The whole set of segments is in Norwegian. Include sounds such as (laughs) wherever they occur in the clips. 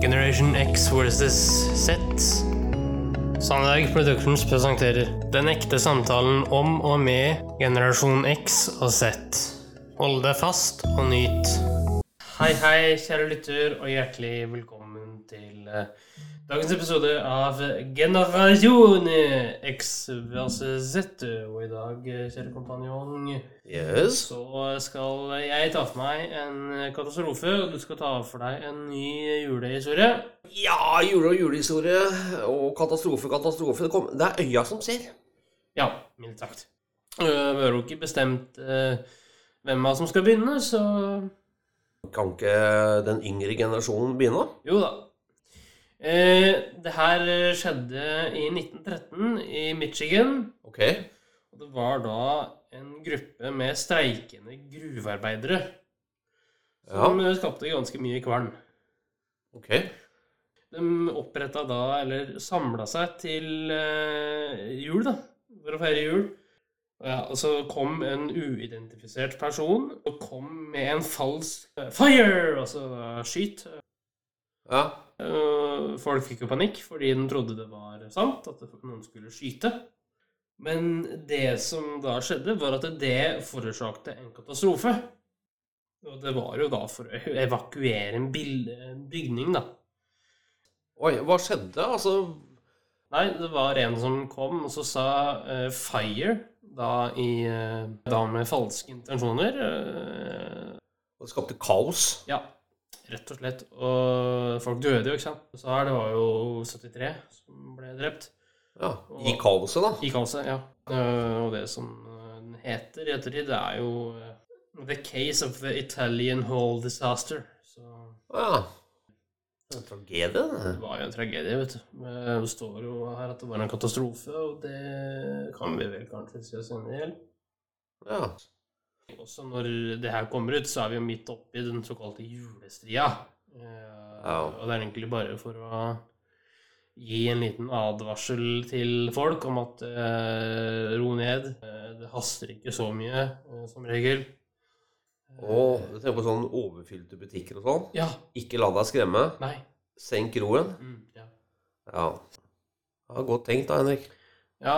Generation X versus Z. Sandberg Productions presenterer Den ekte samtalen om og med generasjon X og Z. Hold deg fast og nyt. Hei, hei, kjære lytter, og hjertelig velkommen til eh, dagens episode av Generasjon X versus Z. Og i dag, eh, kjære kompanjong, Yes. så skal jeg ta for meg en katastrofe, og du skal ta for deg en ny julehistorie. Ja, jule- og julehistorie og katastrofe, katastrofe. Det, kom, det er øya som ser. Ja, mildt sagt. Øh, Vi har jo ikke bestemt uh, hvem av oss som skal begynne, så Kan ikke den yngre generasjonen begynne? jo da. Eh, det her øh, skjedde i 1913 i Michigan. Ok. Og det var da en gruppe med streikende gruvearbeidere som ja. skapte ganske mye kvalm. Ok. De oppretta da, eller samla seg til eh, jul, da. For å feire jul. Ja, og så kom en uidentifisert person og kom med en falsk eh, fire! Altså skyt. Ja. Eh, folk fikk jo panikk fordi de trodde det var sant, at noen skulle skyte. Men det som da skjedde, var at det forårsakte en katastrofe. Og det var jo da for å (laughs) evakuere en bygning, da. Oi, hva skjedde? Altså Nei, det var en som kom og så sa uh, 'fire', da, i, uh, da med falske intensjoner. Og Det skapte kaos. ja, rett og slett. Og folk døde jo, ikke sant. Så her, det var jo 73 som ble drept. Ja. I kaoset, da. I kaoset, ja. Eh, og det som eh, den heter i ettertid, det er jo eh, 'The Case of the Italian Hall Disaster'. Så Ja. Det var en tragedie, det det. var jo en tragedie, vet du. Eh, Det står jo her at det var en katastrofe, og det kan vi vel kanskje si oss enig i. Ja. Også når det her kommer ut, så er vi jo midt oppi den såkalte julestria. Eh, Og det er egentlig bare for å gi en liten advarsel til folk om at eh, ro ned. Eh, det haster ikke så mye, eh, som regel. Og du tenker på sånn overfylte butikker og sånn. Ja. Ikke la deg skremme. Nei. Senk roen. Mm, ja. Ja. ja. Godt tenkt da, Henrik. ja.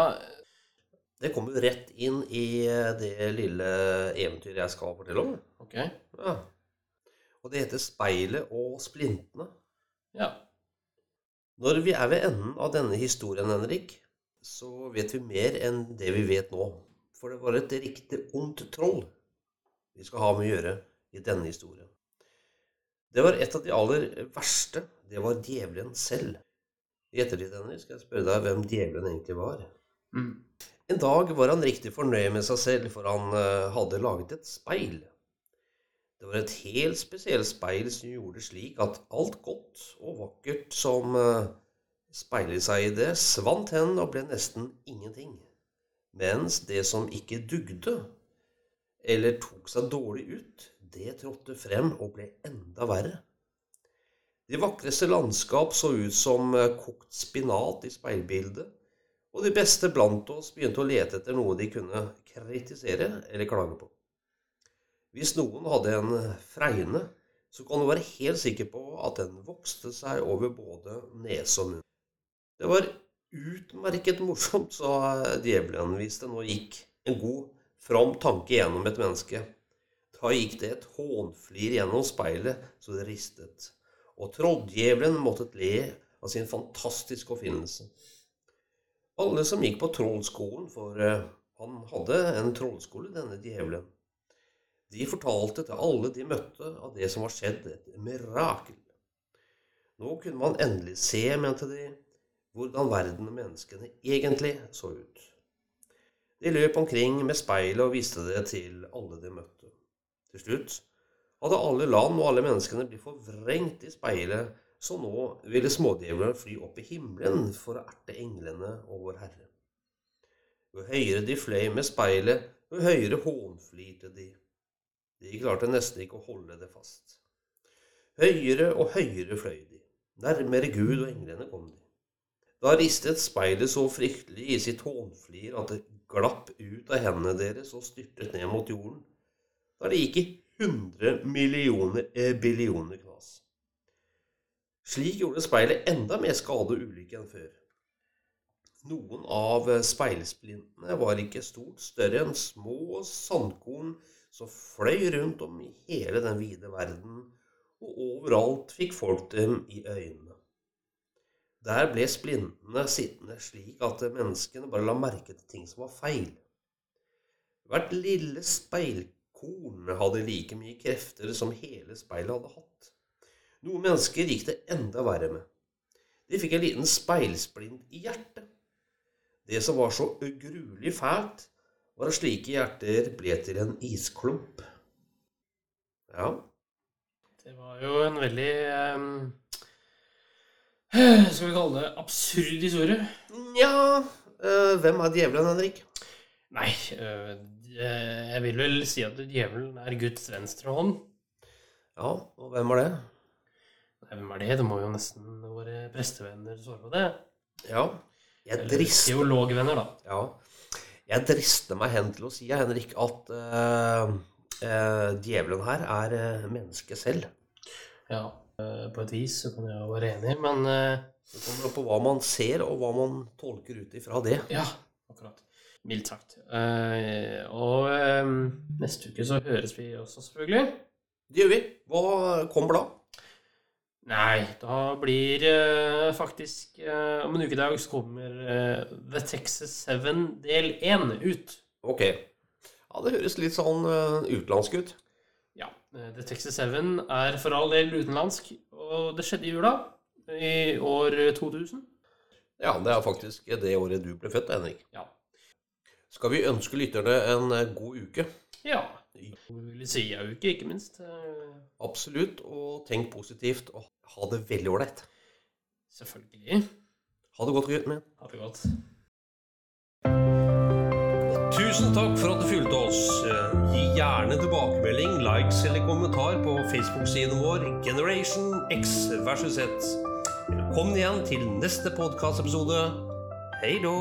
Det kommer jo rett inn i eh, det lille eventyret jeg skal fortelle om. Ok. Ja. Og det heter Speilet og splintene. Ja. Når vi er ved enden av denne historien, Henrik, så vet vi mer enn det vi vet nå. For det var et riktig ondt troll vi skal ha med å gjøre i denne historien. Det var et av de aller verste. Det var djevelen selv. I ettertid, Henrik, skal jeg spørre deg hvem djevelen egentlig var. Mm. En dag var han riktig fornøyd med seg selv, for han eh, hadde laget et speil. Det var et helt spesielt speil som gjorde slik at alt godt og vakkert som eh, speilet seg i det, svant hen og ble nesten ingenting. Mens det som ikke dugde, eller tok seg dårlig ut, det trådte frem og ble enda verre. De vakreste landskap så ut som eh, kokt spinat i speilbildet, og de beste blant oss begynte å lete etter noe de kunne kritisere eller klage på. Hvis noen hadde en fregne, så kan du være helt sikker på at den vokste seg over både nese og munn. Det var utmerket morsomt, sa djevelen hvis det nå gikk en god, from tanke gjennom et menneske. Da gikk det et hånflir gjennom speilet så det ristet, og trolldjevelen måtte le av sin fantastiske oppfinnelse. Alle som gikk på trollskolen, for eh, han hadde en trollskole, denne djevelen, de fortalte til alle de møtte av det som var skjedd, et mirakel. Nå kunne man endelig se, mente de, hvordan verden og menneskene egentlig så ut. De løp omkring med speilet og viste det til alle de møtte. Til slutt hadde alle land og alle menneskene blitt forvrengt i speilet, så nå ville smådjevlene fly opp i himmelen for å erte englene og vår Herre. Jo høyere de fløy med speilet, jo høyere hånflirte de. De klarte nesten ikke å holde det fast. Høyere og høyere fløy de. Nærmere Gud og englene kom de. Da ristet speilet så fryktelig i sitt hånflir at det glapp ut av hendene deres og styrtet ned mot jorden, da det gikk i hundre millioner eh, billioner knas. Slik gjorde speilet enda mer skade og ulykke enn før. Noen av speilsplintene var ikke stort større enn små sandkorn som fløy rundt om i hele den vide verden, og overalt fikk folk dem i øynene. Der ble splintene sittende slik at menneskene bare la merke til ting som var feil. Hvert lille speilkorn hadde like mye krefter som hele speilet hadde hatt. Noen mennesker gikk det enda verre med. De fikk en liten speilsplint i hjertet. Det som var så ugruelig fælt, var at slike hjerter ble til en isklump. Ja, Det var jo en veldig um, Skal vi kalle det absurd historie? Nja uh, Hvem er djevelen, Henrik? Nei, uh, jeg vil vel si at djevelen er Guds venstre hånd. Ja, og hvem var det? Nei, hvem er det? Det må jo nesten våre prestevenner svare på det. Ja, jeg Eller drister teologvenner, da. Ja. Jeg drister meg hen til å si, Henrik, at uh, uh, djevelen her er uh, mennesket selv. Ja, på et vis så kan jeg være enig, men Det kommer opp på hva man ser, og hva man tolker ut ifra det. ja, akkurat. Mildt sagt. Og neste uke så høres vi også, selvfølgelig. Det gjør vi. Hva kommer da? Nei, da blir eh, faktisk eh, Om en uke i dag så kommer eh, The Texas 7 del 1 ut. Ok. Ja, det høres litt sånn eh, utenlandsk ut. Ja. eh, The Texas 7 er for all del utenlandsk, og det skjedde i jula i år 2000. Ja, det er faktisk det året du ble født, Henrik. Ja. Skal vi ønske lytterne en eh, god uke? Ja. Vi vil si ei uke, ikke minst. Eh, Absolutt. Og tenk positivt, og ha det veldig ålreit. Selvfølgelig. Ha det godt, gutten min. Ha det godt. Tusen takk for at du fulgte oss. Eh, Gi gjerne tilbakemelding, likes eller kommentar på Facebook-siden vår Generation X versus Z. Velkommen igjen til neste podkastepisode. Hei då!